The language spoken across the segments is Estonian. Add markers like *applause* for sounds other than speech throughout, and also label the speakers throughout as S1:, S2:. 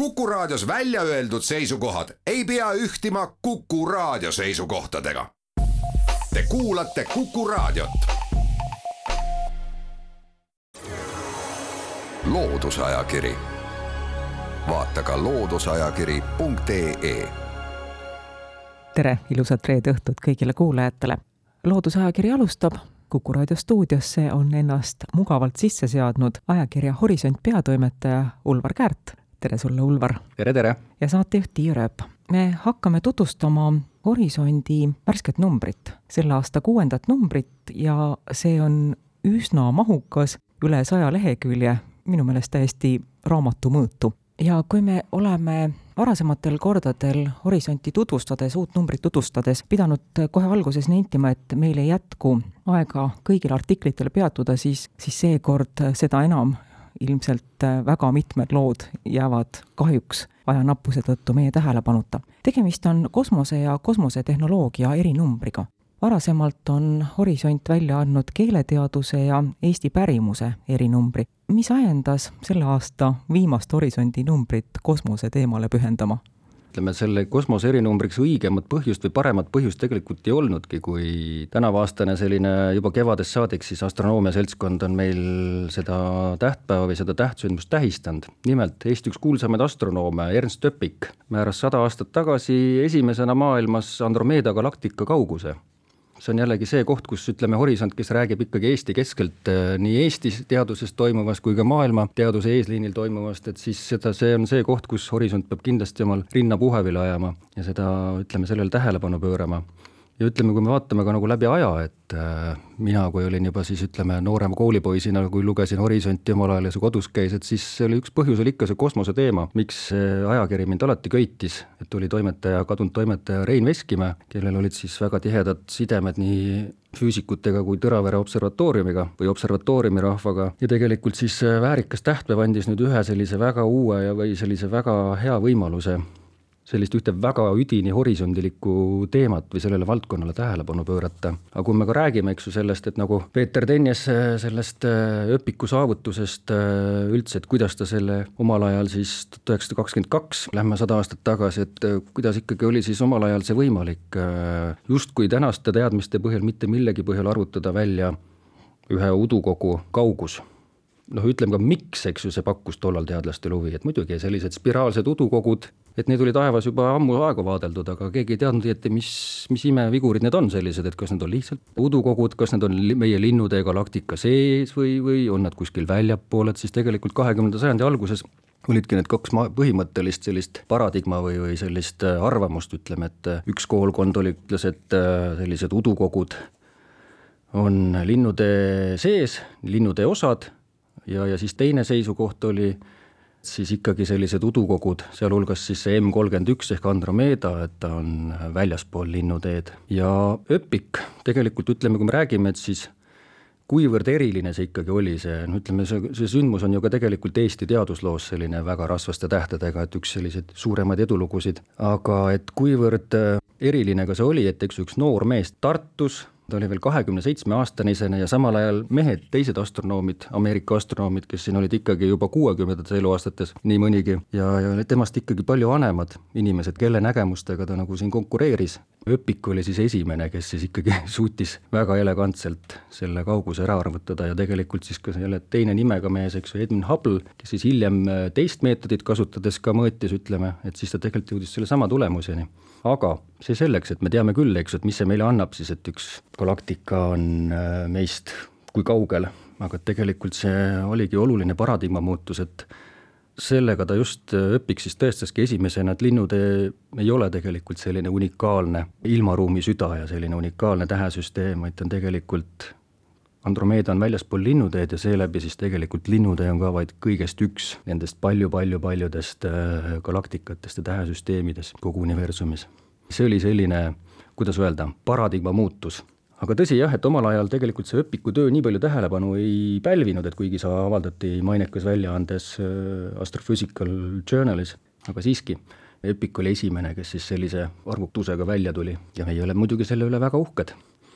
S1: Kuku Raadios välja öeldud seisukohad ei pea ühtima Kuku Raadio seisukohtadega. Te kuulate Kuku Raadiot. loodusajakiri, vaata ka looduseajakiri.ee.
S2: tere, ilusat reede õhtut kõigile kuulajatele. loodusajakiri alustab Kuku raadio stuudiosse on ennast mugavalt sisse seadnud ajakirja Horisont peatoimetaja Ulvar Käärt tere sulle, Ulvar!
S3: tere, tere!
S2: ja saatejuht Tiia Rööp. me hakkame tutvustama Horisondi värsket numbrit, selle aasta kuuendat numbrit ja see on üsna mahukas, üle saja lehekülje, minu meelest täiesti raamatu mõõtu. ja kui me oleme varasematel kordadel Horisonti tutvustades, uut numbrit tutvustades, pidanud kohe alguses nentima, et meil ei jätku aega kõigile artiklitele peatuda, siis, siis seekord seda enam ilmselt äh, väga mitmed lood jäävad kahjuks ajanappuse tõttu meie tähelepanuta. tegemist on kosmose ja kosmosetehnoloogia erinumbriga. varasemalt on Horisont välja andnud keeleteaduse ja Eesti pärimuse erinumbri. mis ajendas selle aasta viimast Horisondi numbrit kosmose teemale pühendama?
S3: Ütleme, selle kosmose erinumbriks õigemat põhjust või paremat põhjust tegelikult ei olnudki, kui tänavuaastane selline juba kevadest saadik siis astronoomia seltskond on meil seda tähtpäeva või seda tähtsündmust tähistanud. nimelt Eesti üks kuulsamaid astronoome, Ernst Öpik, määras sada aastat tagasi esimesena maailmas Andromeeda galaktika kauguse see on jällegi see koht, kus ütleme, Horisont, kes räägib ikkagi Eesti keskelt äh, nii Eestis teaduses toimuvast kui ka maailma teaduse eesliinil toimuvast, et siis seda, see on see koht, kus Horisont peab kindlasti omal rinna puhevile ajama ja seda, ütleme, sellele tähelepanu pöörama ja ütleme, kui me vaatame ka nagu läbi aja, et äh, mina, kui olin juba siis ütleme noorema koolipoisina, kui lugesin Horisonti omal ajal ja see kodus käis, et siis oli üks põhjus oli ikka see kosmose teema, miks ajakiri mind alati köitis, et oli toimetaja, kadunud toimetaja Rein Veskimäe, kellel olid siis väga tihedad sidemed nii füüsikutega kui Tõravere observatooriumiga või observatooriumi rahvaga. Ja tegelikult siis väärikas tähtpäev andis nüüd ühe sellise väga uue ja, või sellise väga hea võimaluse sellist ühte väga üdini horisondilikku teemat või sellele valdkonnale tähelepanu pöörata. aga kui me ka räägime, eks ju, sellest, et nagu Peeter Tenjes sellest äh, öpiku saavutusest äh, üldse, et kuidas ta selle omal ajal siis tuhat üheksasada kakskümmend kaks, lähme sada aastat tagasi, et äh, kuidas ikkagi oli siis omal ajal see võimalik justkui tänaste teadmiste põhjal mitte millegi põhjal arvutada välja ühe udukogu kaugus noh, ütleme ka miks, eks ju, see pakkus tollal teadlastele huvi, et muidugi sellised spiraalsed udukogud, et need oli taevas juba ammu aega vaadeldud, aga keegi ei teadnud õieti, mis, mis imevigurid need on sellised, et kas need on lihtsalt udukogud, kas need on meie linnutee galaktika sees või, või on nad kuskil väljapool, et siis tegelikult kahekümnenda sajandi alguses olidki need kaks ma-, põhimõttelist sellist paradigma või, või sellist äh, arvamust, ütleme, et äh, üks koolkond oli, ütles, et äh, sellised udukogud on linnutee sees, linnutee osad ja, ja siis teine seisukoht oli siis ikkagi sellised udukogud, sealhulgas siis see M kolmkümmend üks ehk Andromeda, et ta on väljaspool linnuteed. Ja öpik, tegelikult ütleme, kui me räägime, et siis kuivõrd eriline see ikkagi oli, see no ütleme, see, see sündmus on ju ka tegelikult Eesti teadusloos selline väga rasvaste tähtedega, et üks selliseid suuremaid edulugusid, aga et kuivõrd eriline ka see oli, et eks üks noor mees Tartus ta oli veel kahekümne seitsme aastanisena ja samal ajal mehed, teised astronoomid, Ameerika astronoomid, kes siin olid ikkagi juba kuuekümnendates eluaastates, nii mõnigi, ja, ja temast ikkagi palju vanemad inimesed, kelle nägemustega ta nagu siin konkureeris. Öpik oli siis esimene, kes siis ikkagi *laughs* suutis väga elegantselt selle kauguse ära arvutada ja tegelikult siis ka selle teine nimega mees, eks ju, Edwin Hubble, kes siis hiljem teist meetodit kasutades ka mõõtis, ütleme, et siis ta tegelikult jõudis sellesama tulemuseni aga see selleks, et me teame küll, eks et mis see meile annab siis, et üks galaktika on äh, meist kui kaugel, aga tegelikult see oligi oluline paradigma muutus, et sellega ta just õpiks siis tõestaski esimesena, et linnutee ei ole tegelikult selline unikaalne ilmaruumi süda ja selline unikaalne tähesüsteem, vaid ta on tegelikult Andromeeda on väljaspool linnuteed ja seeläbi siis tegelikult linnutee on ka vaid kõigest üks nendest palju-palju-paljudest äh, galaktikatest ja tähesüsteemidest kogu universumis. See oli selline, kuidas öelda, paradigma muutus. aga tõsi jah, et omal ajal tegelikult see õpiku töö nii palju tähelepanu ei pälvinud, et kuigi see avaldati mainekas väljaandes äh, Astrophysical Journalis, aga siiski, Epic oli esimene, kes siis sellise arvutusega välja tuli ja meie oleme muidugi selle üle väga uhked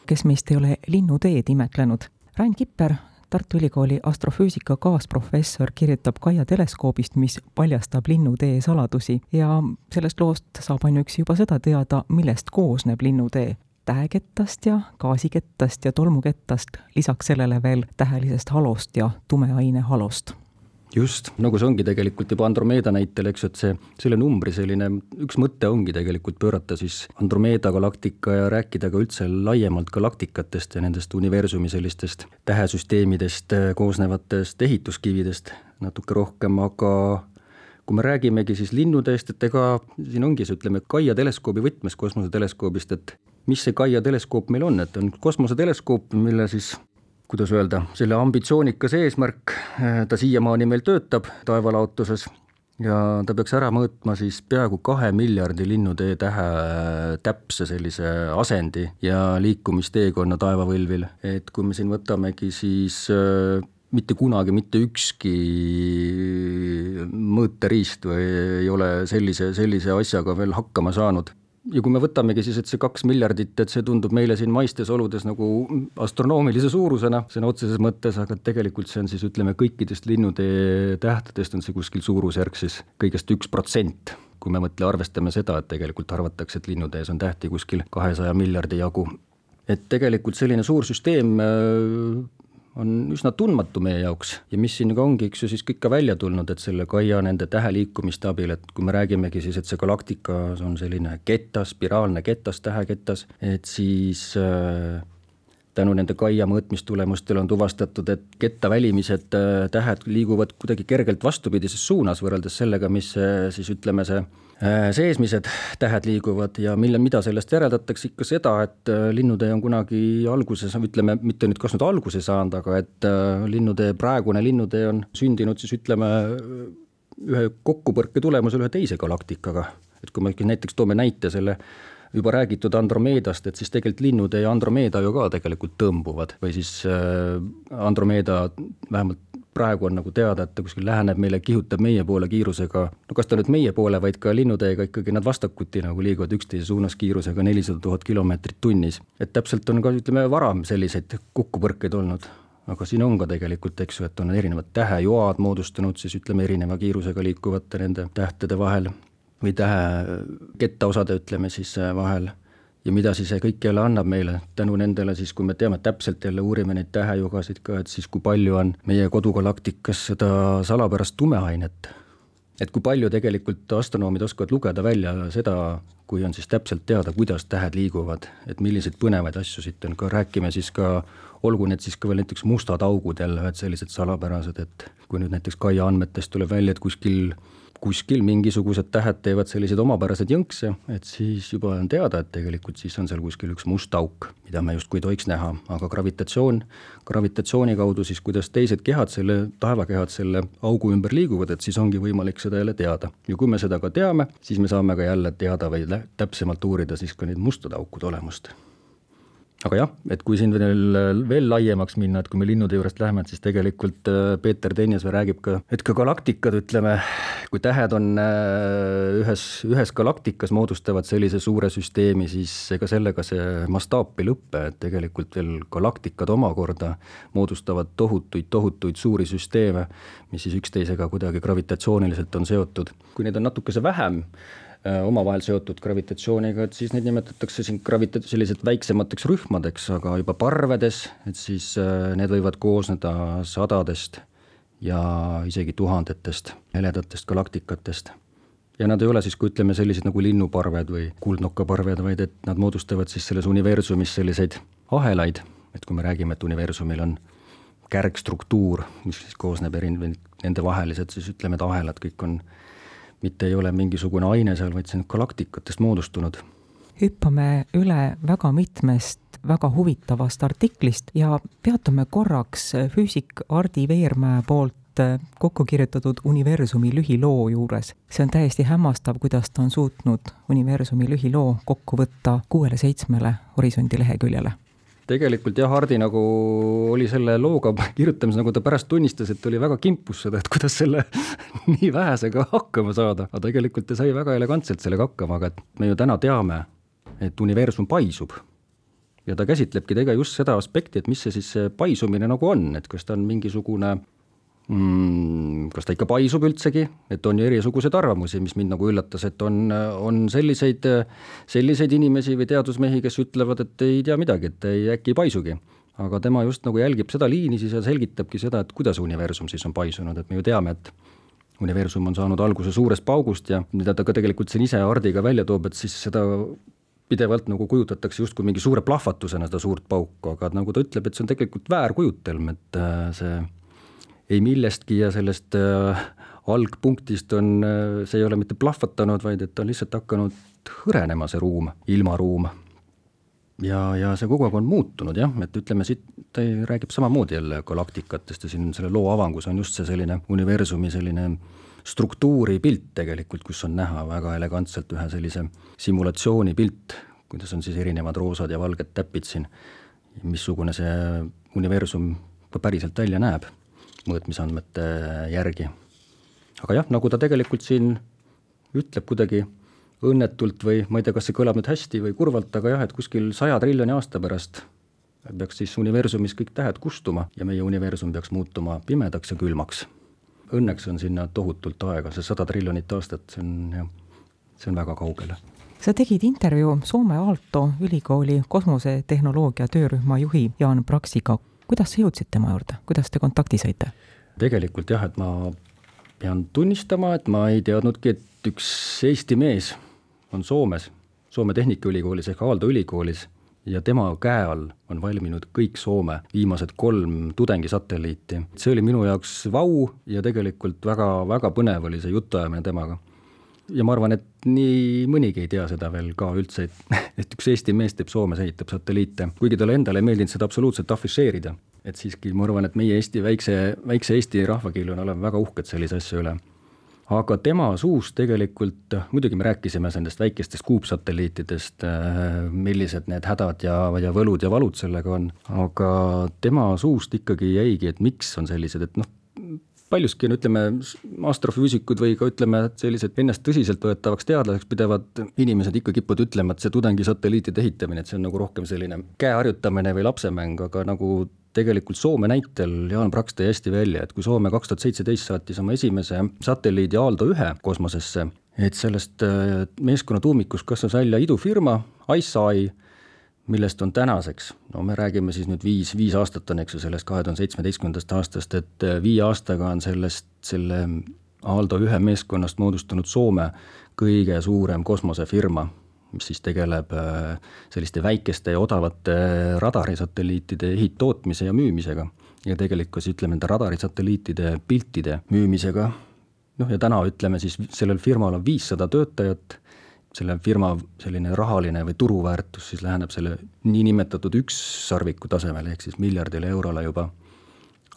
S2: kes meist ei ole linnuteed imetlenud. Rain Kipper Tartu Ülikooli astrofüüsika kaasprofessor kirjutab Kaia teleskoobist, mis paljastab linnutee saladusi. Ja sellest loost saab ainuüksi juba seda teada, millest koosneb linnutee tähekettast ja gaasikettast ja tolmukettast, lisaks sellele veel tähelisest halost ja tumeaine halost
S3: just, nagu see ongi tegelikult juba Andromeeda näitel, eks et see, selle numbri selline, üks mõte ongi tegelikult pöörata siis Andromeeda galaktika ja rääkida ka üldse laiemalt galaktikatest ja nendest universumi sellistest tähesüsteemidest äh, koosnevatest ehituskividest natuke rohkem, aga kui me räägimegi siis linnudest, et ega siin ongi see, ütleme, Kaia teleskoobi võtmes kosmoseteleskoobist, et mis see Kaia teleskoop meil on, et on kosmoseteleskoop, mille siis kuidas öelda, selle ambitsioonikas eesmärk, ta siiamaani meil töötab taevalaotuses ja ta peaks ära mõõtma siis peaaegu kahe miljardi linnutee tähe täpse sellise asendi ja liikumisteekonna taevavõlvil, et kui me siin võtamegi, siis äh, mitte kunagi mitte ükski mõõteriist või ei ole sellise, sellise asjaga veel hakkama saanud ja kui me võtamegi siis, et see kaks miljardit, et see tundub meile siin maistes oludes nagu astronoomilise suurusena sõna otseses mõttes, aga tegelikult see on siis ütleme, kõikidest linnutee tähtedest on see kuskil suurusjärk siis kõigest üks protsent kui me mõtle, arvestame seda, et tegelikult arvatakse, et linnutees on tähti kuskil kahesaja miljardi jagu. et tegelikult selline suur süsteem on üsna tundmatu meie jaoks. Ja mis siin ka ongi, eks ju, siis kõik ka välja tulnud, et selle Kaia nende täheliikumiste abil, et kui me räägimegi siis, et see galaktika on selline ketas, spiraalne ketas, täheketas, et siis äh, tänu nende Kaia mõõtmistulemustele on tuvastatud, et ketta välimised äh, tähed liiguvad kuidagi kergelt vastupidises suunas võrreldes sellega, mis äh, siis ütleme, see Äh, seesmised tähed liiguvad ja mille, mida sellest järeldatakse ikka seda, et linnutee on kunagi alguses, ütleme, mitte nüüd kas nüüd alguse saanud, aga et linnutee, praegune linnutee on sündinud siis ütleme, ühe kokkupõrke tulemusel ühe teise galaktikaga. et kui me näiteks toome näite selle juba räägitud Andromeedast, et siis tegelikult linnutee ja Andromeeda ju ka tegelikult tõmbuvad või siis Andromeeda vähemalt praegu on nagu teada, et ta kuskil läheneb meile, kihutab meie poole kiirusega, no kas ta nüüd meie poole, vaid ka linnuteega ikkagi nad vastakuti nagu liiguvad üksteise suunas kiirusega nelisada tuhat kilomeetrit tunnis. et täpselt on ka ütleme varem selliseid kokkupõrkeid olnud. Aga siin on ka tegelikult, eks ju, et on erinevad tähejoad moodustunud siis ütleme, erineva kiirusega liikuvate nende tähtede vahel või tähe kettaosade, ütleme siis vahel ja mida siis see kõik jälle annab meile, tänu nendele siis, kui me teame täpselt jälle, uurime neid tähejugasid ka, et siis kui palju on meie kodugalaktikas seda salapärast tumeainet. et kui palju tegelikult astronoomid oskavad lugeda välja seda, kui on siis täpselt teada, kuidas tähed liiguvad, et milliseid põnevaid asju siit on, ka räägime siis ka olgu need siis ka veel näiteks mustad augud jälle, ühed sellised salapärased, et kui nüüd näiteks Kaia andmetest tuleb välja, et kuskil kuskil mingisugused tähed teevad selliseid omapäraseid jõnkse, et siis juba on teada, et tegelikult siis on seal kuskil üks must auk, mida me justkui ei tohiks näha, aga gravitatsioon, gravitatsiooni kaudu siis, kuidas teised kehad, selle, taevakehad selle augu ümber liiguvad, et siis ongi võimalik seda jälle teada. ja kui me seda ka teame, siis me saame ka jälle teada või täpsemalt uurida siis ka neid mustade aukude olemust aga jah, et kui siin veel, veel laiemaks minna, et kui me linnude juurest läheme, et siis tegelikult äh, Peeter Teinjasvee räägib ka, et ka galaktikad, ütleme, kui tähed on äh, ühes, ühes galaktikas, moodustavad sellise suure süsteemi, siis ega sellega see mastaap ei lõpe, et tegelikult veel galaktikad omakorda moodustavad tohutuid, tohutuid suuri süsteeme, mis siis üksteisega kuidagi gravitatsiooniliselt on seotud. kui neid on natukese vähem, Äh, omavahel seotud gravitatsiooniga, et siis neid nimetatakse siin gravita-, sellised väiksemateks rühmadeks, aga juba parvedes, et siis äh, need võivad koosneda sadadest ja isegi tuhandetest heledatest galaktikatest. ja nad ei ole siis, kui ütleme, sellised nagu linnuparved või kuldnokkaparved, vaid et nad moodustavad siis selles universumis selliseid ahelaid, et kui me räägime, et universumil on kärgstruktuur, mis siis koosneb eri, nende vahelised siis ütleme, et ahelad kõik on mitte ei ole mingisugune aine seal, vaid see on galaktikatest moodustunud.
S2: hüppame üle väga mitmest väga huvitavast artiklist ja peatume korraks füüsik Hardi Veermäe poolt kokku kirjutatud universumi lühiloo juures. see on täiesti hämmastav, kuidas ta on suutnud universumi lühiloo kokku võtta kuuele-seitsmele horisondi leheküljele
S3: tegelikult jah, Hardi nagu oli selle looga *laughs* kirjutamisel, nagu ta pärast tunnistas, et oli väga kimpus seda, et kuidas selle *laughs* nii vähesega hakkama saada, aga tegelikult ta sai väga elegantselt sellega hakkama, aga et me ju täna teame, et universum paisub. ja ta käsitlebki tegelikult just seda aspekti, et mis see siis see paisumine nagu on, et kas ta on mingisugune mm, kas ta ikka paisub üldsegi, et on ju erisuguseid arvamusi, mis mind nagu üllatas, et on, on selliseid, selliseid inimesi või teadusmehi, kes ütlevad, et ei tea midagi, et ei, äkki ei paisugi. aga tema just nagu jälgib seda liini siis ja selgitabki seda, et kuidas universum siis on paisunud, et me ju teame, et universum on saanud alguse suurest paugust ja mida ta ka tegelikult siin ise Hardiga välja toob, et siis seda pidevalt nagu kujutatakse justkui mingi suure plahvatusena seda suurt pauku, aga nagu ta ütleb, et see on tegelikult väärkujutelm, et äh, see ei millestki ja sellest äh, algpunktist on, äh, see ei ole mitte plahvatanud, vaid et on lihtsalt hakanud hõrenema, see ruum, ilmaruum. ja, ja see kogu aeg on muutunud jah, et ütleme siit, ta räägib samamoodi jälle galaktikatest ja siin selle loo avangus on just see selline universumi selline struktuuri pilt tegelikult, kus on näha väga elegantselt ühe sellise simulatsiooni pilt, kuidas on siis erinevad roosad ja valged täpid siin, missugune see universum ka päriselt välja näeb mõõtmisandmete järgi. aga jah, nagu ta tegelikult siin ütleb kuidagi õnnetult või ma ei tea, kas see kõlab nüüd hästi või kurvalt, aga jah, et kuskil saja triljoni aasta pärast peaks siis universumis kõik tähed kustuma ja meie universum peaks muutuma pimedaks ja külmaks. Õnneks on sinna tohutult aega, see sada triljonit aastat, see on jah, see on väga kaugel
S2: sa tegid intervjuu Soome Aalto ülikooli kosmosetehnoloogia töörühma juhi Jaan Praksiga kuidas sa jõudsid tema juurde, kuidas te kontakti saite?
S3: tegelikult jah, et ma pean tunnistama, et ma ei teadnudki, et üks Eesti mees on Soomes, Soome Tehnikaülikoolis ehk Aalto ülikoolis ja tema käe all on valminud kõik Soome viimased kolm tudengisatelliiti. see oli minu jaoks vau ja tegelikult väga, väga põnev oli see jutuajamine temaga ja ma arvan, et nii mõnigi ei tea seda veel ka üldse, et, *laughs* et üks Eesti mees teeb Soomes, ehitab satelliite, kuigi talle endale ei meeldinud seda absoluutselt afišeerida. et siiski ma arvan, et meie Eesti väikse, väikse Eesti rahvakeelena oleme väga uhked sellise asja üle. aga tema suust tegelikult, muidugi me rääkisime nendest väikestest kuupsatelliitidest, millised need hädad ja, ja võlud ja valud sellega on, aga tema suust ikkagi jäigi, et miks on sellised, et noh, paljuski on, ütleme, astrofüüsikud või ka ütleme, sellised ennast tõsiseltvõetavaks teadlaseks pidevad inimesed ikka kipuvad ütlema, et see tudengisatelliitide ehitamine, et see on nagu rohkem selline käe harjutamine või lapsemäng, aga nagu tegelikult Soome näitel Jaan Praks tõi hästi välja, et kui Soome kaks tuhat seitseteist saatis oma esimese satelliidi Aaldo ühe kosmosesse, et sellest äh, meeskonna tuumikust kasvas välja idufirma ICEYE millest on tänaseks, no me räägime siis nüüd viis, viis aastat on, eks ju, sellest kahe tuhande seitsmeteistkümnendast aastast, et äh, viie aastaga on sellest, selle Aaldo ühe meeskonnast moodustunud Soome kõige suurem kosmosefirma, mis siis tegeleb äh, selliste väikeste ja odavate radarisatelliitide ehittootmise ja müümisega. ja tegelikult siis ütleme, nende radarisatelliitide piltide müümisega, noh ja täna ütleme siis sellel firmal on viissada töötajat selle firma selline rahaline või turuväärtus siis läheneb selle niinimetatud ükssarviku tasemele, ehk siis miljardile eurole juba.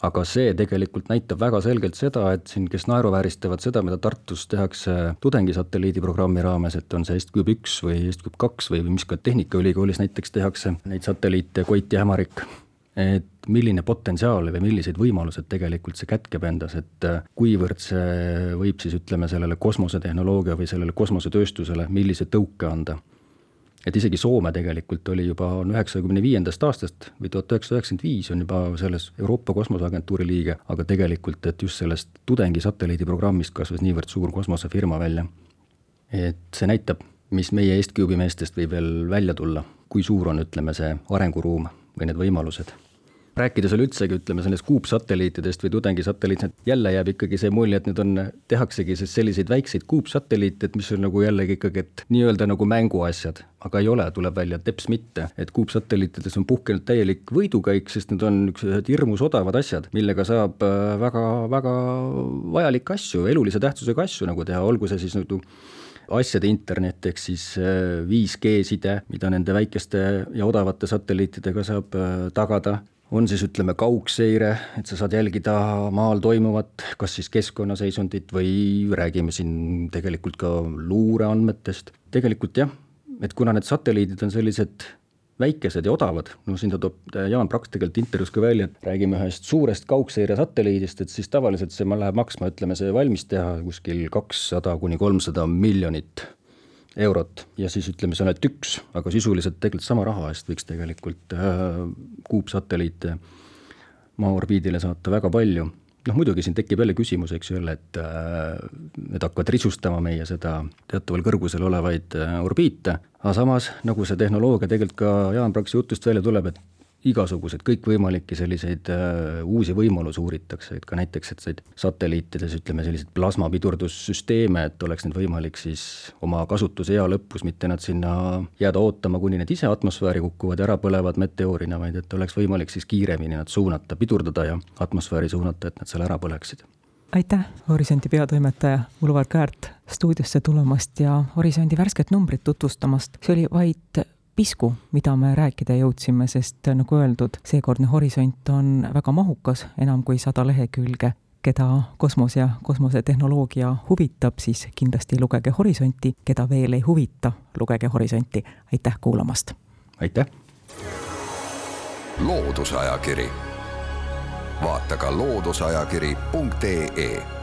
S3: aga see tegelikult näitab väga selgelt seda, et siin, kes naeruvääristavad seda, mida Tartus tehakse tudengisatelliidi programmi raames, et on see Est-Cube üks või Est-Cube kaks või mis ka Tehnikaülikoolis näiteks tehakse, neid satelliite Koit ja Hämarik et milline potentsiaal või millised võimalused tegelikult see kätkeb endas, et äh, kuivõrd see võib siis ütleme, sellele kosmosetehnoloogia või sellele kosmosetööstusele, millise tõuke anda. et isegi Soome tegelikult oli juba, üheksakümne viiendast aastast või tuhat üheksasada üheksakümmend viis on juba selles Euroopa Kosmoseagentuuri liige, aga tegelikult, et just sellest tudengisatelliidi programmist kasvas niivõrd suur kosmosefirma välja. et see näitab, mis meie Est-Cube'i meestest võib veel välja tulla, kui suur on, ütleme, see arenguruum või need võimalused rääkides üleüldsegi, ütleme sellest kuupsatelliitidest või tudengisatelliitidest, jälle jääb ikkagi see mulje, et need on, tehaksegi siis selliseid väikseid kuupsatelliite, et mis on nagu jällegi ikkagi, et nii-öelda nagu mänguasjad, aga ei ole, tuleb välja, teps mitte. et kuupsatelliitides on puhkenud täielik võidukäik, sest need on niisugused hirmus odavad asjad, millega saab äh, väga, väga vajalikke asju, elulise tähtsusega asju nagu teha, olgu see siis nagu asjade internet ehk siis 5G äh, side, mida nende väikeste ja odavate satelliitidega saab äh, tagada, on siis ütleme kaugseire, et sa saad jälgida maal toimuvat, kas siis keskkonnaseisundit või räägime siin tegelikult ka luureandmetest. tegelikult jah, et kuna need satelliidid on sellised väikesed ja odavad, no siin ta toob Jaan Praks tegelikult intervjuus ka välja, et räägime ühest suurest kaugseire satelliidist, et siis tavaliselt see läheb maksma, ütleme see valmis teha kuskil kakssada kuni kolmsada miljonit eurot ja siis ütleme, see on ainult üks, aga sisuliselt tegelikult sama raha eest võiks tegelikult äh, kuupsatelliite maa orbiidile saata väga palju. noh, muidugi siin tekib jälle küsimus, eks ju jälle, et äh, need hakkavad risustama meie seda teataval kõrgusel olevaid äh, orbiite, aga samas, nagu see tehnoloogia tegelikult ka Jaan Praksi jutust välja tuleb, et igasuguseid kõikvõimalikke selliseid äh, uusi võimalusi uuritakse, et ka näiteks, et satelliitides ütleme, selliseid plasmapidurdussüsteeme, et oleks neid võimalik siis oma kasutuse ea lõpus, mitte nad sinna jääda ootama, kuni need ise atmosfääri kukuvad ja ära põlevad meteoorina, vaid et oleks võimalik siis kiiremini nad suunata, pidurdada ja atmosfääri suunata, et nad seal ära põleksid
S2: aitäh, Horisondi peatoimetaja Ulvar Käärt stuudiosse tulemast ja Horisondi värsket numbrit tutvustamast. see oli vaid pisku, mida me rääkida jõudsime, sest nagu öeldud, seekordne Horisont on väga mahukas, enam kui sada lehekülge. keda kosmos ja kosmosetehnoloogia huvitab, siis kindlasti lugege Horisonti, keda veel ei huvita, lugege Horisonti. aitäh kuulamast!
S3: aitäh!
S1: loodusajakiri, vaata ka looduseajakiri.ee